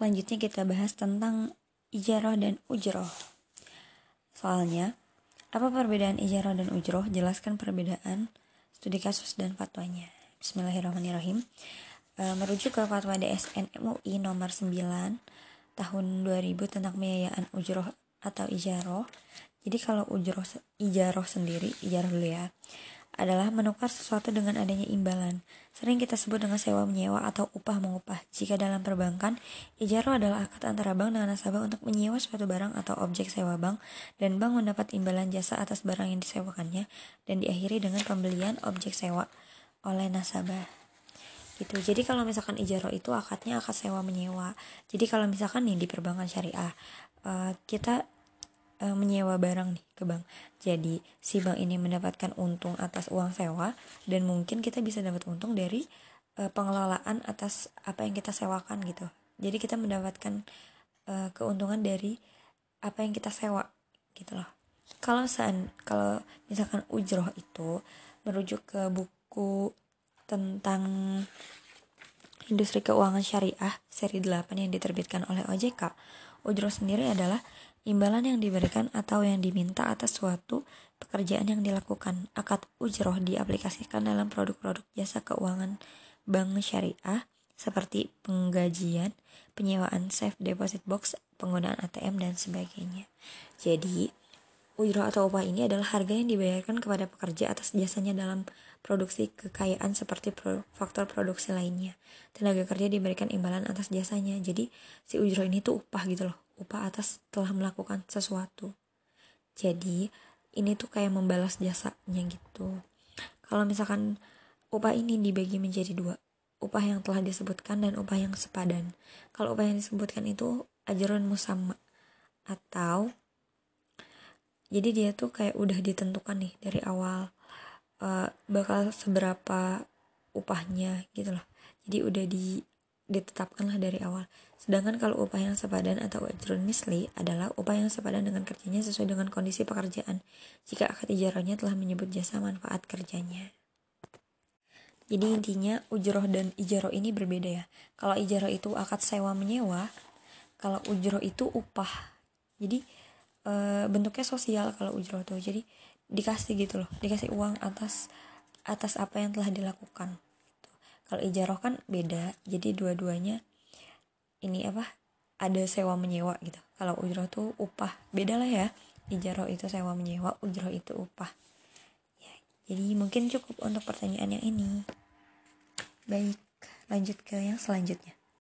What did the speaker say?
Selanjutnya kita bahas tentang ijarah dan ujroh. Soalnya, apa perbedaan ijarah dan ujroh? Jelaskan perbedaan studi kasus dan fatwanya. Bismillahirrahmanirrahim. E, merujuk ke fatwa DSN MUI nomor 9 tahun 2000 tentang pembiayaan ujroh atau ijaroh. Jadi kalau ujroh ijaroh sendiri, ijaroh dulu ya adalah menukar sesuatu dengan adanya imbalan. Sering kita sebut dengan sewa menyewa atau upah mengupah. Jika dalam perbankan, ijarah adalah akad antara bank dengan nasabah untuk menyewa suatu barang atau objek sewa bank dan bank mendapat imbalan jasa atas barang yang disewakannya dan diakhiri dengan pembelian objek sewa oleh nasabah. Gitu. Jadi kalau misalkan ijarah itu akadnya akad sewa menyewa. Jadi kalau misalkan nih di perbankan syariah, uh, kita uh, menyewa barang nih ke bank. Jadi si bank ini mendapatkan untung atas uang sewa dan mungkin kita bisa dapat untung dari uh, pengelolaan atas apa yang kita sewakan gitu. Jadi kita mendapatkan uh, keuntungan dari apa yang kita sewa gitu loh. Kalau san kalau misalkan ujroh itu merujuk ke buku tentang industri keuangan syariah seri 8 yang diterbitkan oleh OJK. Ujroh sendiri adalah imbalan yang diberikan atau yang diminta atas suatu pekerjaan yang dilakukan. Akad ujroh diaplikasikan dalam produk-produk jasa keuangan bank syariah seperti penggajian, penyewaan safe deposit box, penggunaan ATM, dan sebagainya. Jadi, ujroh atau upah ini adalah harga yang dibayarkan kepada pekerja atas jasanya dalam produksi kekayaan seperti faktor produksi lainnya. Tenaga kerja diberikan imbalan atas jasanya. Jadi, si ujroh ini tuh upah gitu loh upah atas telah melakukan sesuatu. Jadi, ini tuh kayak membalas jasanya gitu. Kalau misalkan upah ini dibagi menjadi dua, upah yang telah disebutkan dan upah yang sepadan. Kalau upah yang disebutkan itu ajaran musamma atau jadi dia tuh kayak udah ditentukan nih dari awal uh, bakal seberapa upahnya gitu loh. Jadi udah di ditetapkanlah dari awal. Sedangkan kalau upah yang sepadan atau ajrun misli adalah upah yang sepadan dengan kerjanya sesuai dengan kondisi pekerjaan jika akad ijarahnya telah menyebut jasa manfaat kerjanya. Jadi intinya ujroh dan ijaroh ini berbeda ya. Kalau ijaroh itu akad sewa menyewa, kalau ujroh itu upah. Jadi e, bentuknya sosial kalau ujroh tuh. Jadi dikasih gitu loh, dikasih uang atas atas apa yang telah dilakukan kalau ijaroh kan beda jadi dua-duanya ini apa ada sewa menyewa gitu. Kalau ujroh tuh upah beda lah ya. Ijaroh itu sewa menyewa ujroh itu upah. Ya jadi mungkin cukup untuk pertanyaan yang ini. Baik lanjut ke yang selanjutnya